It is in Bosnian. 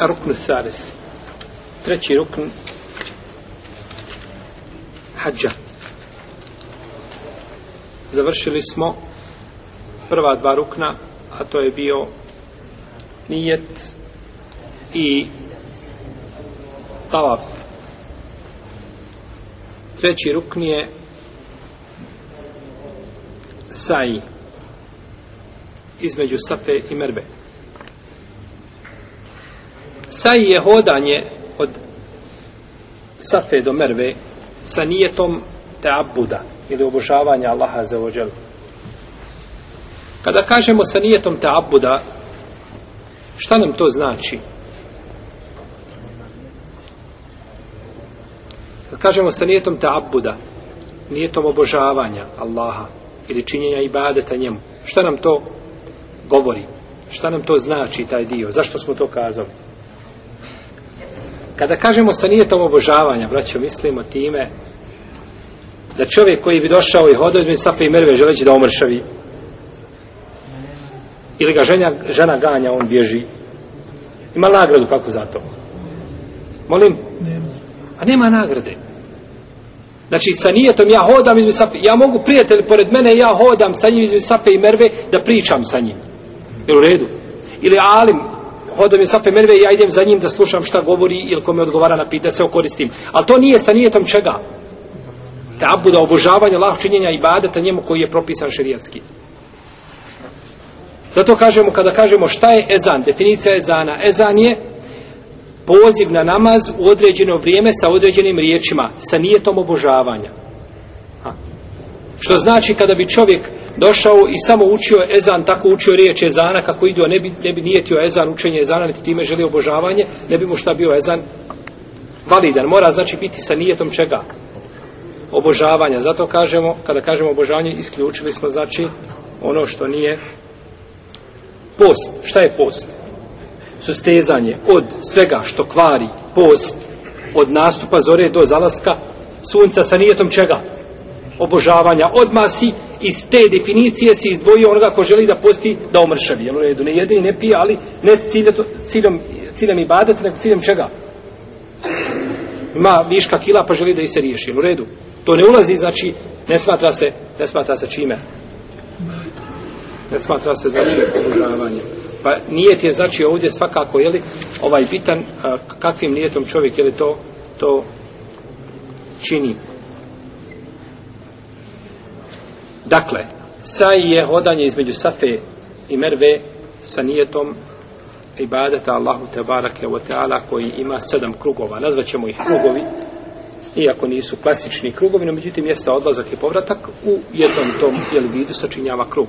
rukn salis. Treći rukn hađa. Završili smo prva dva rukna, a to je bio nijet i tavaf. Treći rukn je saji između safe i merbe. Saji je hodanje od safe do merve sa nijetom te abuda ili obožavanja Allaha za ođel. Kada kažemo sa nijetom te abuda, šta nam to znači? Kada kažemo sa nijetom te abuda, nijetom obožavanja Allaha ili činjenja ibadeta njemu, šta nam to govori? Šta nam to znači taj dio? Zašto smo to kazali? Kada kažemo sa nijetom obožavanja, braćo, mislimo time da čovjek koji bi došao i hodao između sape i merve želeći da omršavi ili ga ženja, žena ganja, on bježi. Ima nagradu kako za to? Molim? A nema nagrade. Znači, sa nijetom ja hodam između sape, ja mogu prijatelj pored mene, ja hodam sa njim između sape i merve da pričam sa njim. Jel u redu? Ili alim, hodom je safe merve i ja idem za njim da slušam šta govori ili kome odgovara na pitanje, da se okoristim. Ali to nije sa nijetom čega? Te abuda obožavanja, lah činjenja i badeta njemu koji je propisan šerijatski. Zato kažemo, kada kažemo šta je ezan, definicija ezana, ezan je poziv na namaz u određeno vrijeme sa određenim riječima, sa nijetom obožavanja. Ha. Što znači kada bi čovjek došao i samo učio ezan, tako učio riječ ezana, kako idio, ne bi, ne bi nijetio ezan, učenje ezana, niti time želio obožavanje, ne bi mu šta bio ezan validan. Mora znači biti sa nijetom čega? Obožavanja. Zato kažemo, kada kažemo obožavanje, isključili smo znači ono što nije post. Šta je post? Sustezanje od svega što kvari post od nastupa zore do zalaska sunca sa nijetom čega? Obožavanja. Odmah si iz te definicije si izdvojio onoga ko želi da posti da omršavi. Jel u redu? Ne jede i ne pije, ali ne ciljem, ciljem, ciljem i badet, nego ciljem čega? Ima viška kila pa želi da i se riješi. Jel u redu? To ne ulazi, znači, ne smatra se, ne smatra se čime. Ne smatra se, znači, obožavanje. Pa nijet je, znači, ovdje svakako, jeli, ovaj bitan, a, kakvim nijetom čovjek, jeli to, to čini. Dakle, saj je hodanje između Safe i Merve sa nijetom ibadeta Allahu Tebarake wa teala koji ima sedam krugova. Nazvaćemo ih krugovi, iako nisu klasični krugovi, no međutim jeste odlazak i povratak u jednom tom jel, vidu sačinjava krug.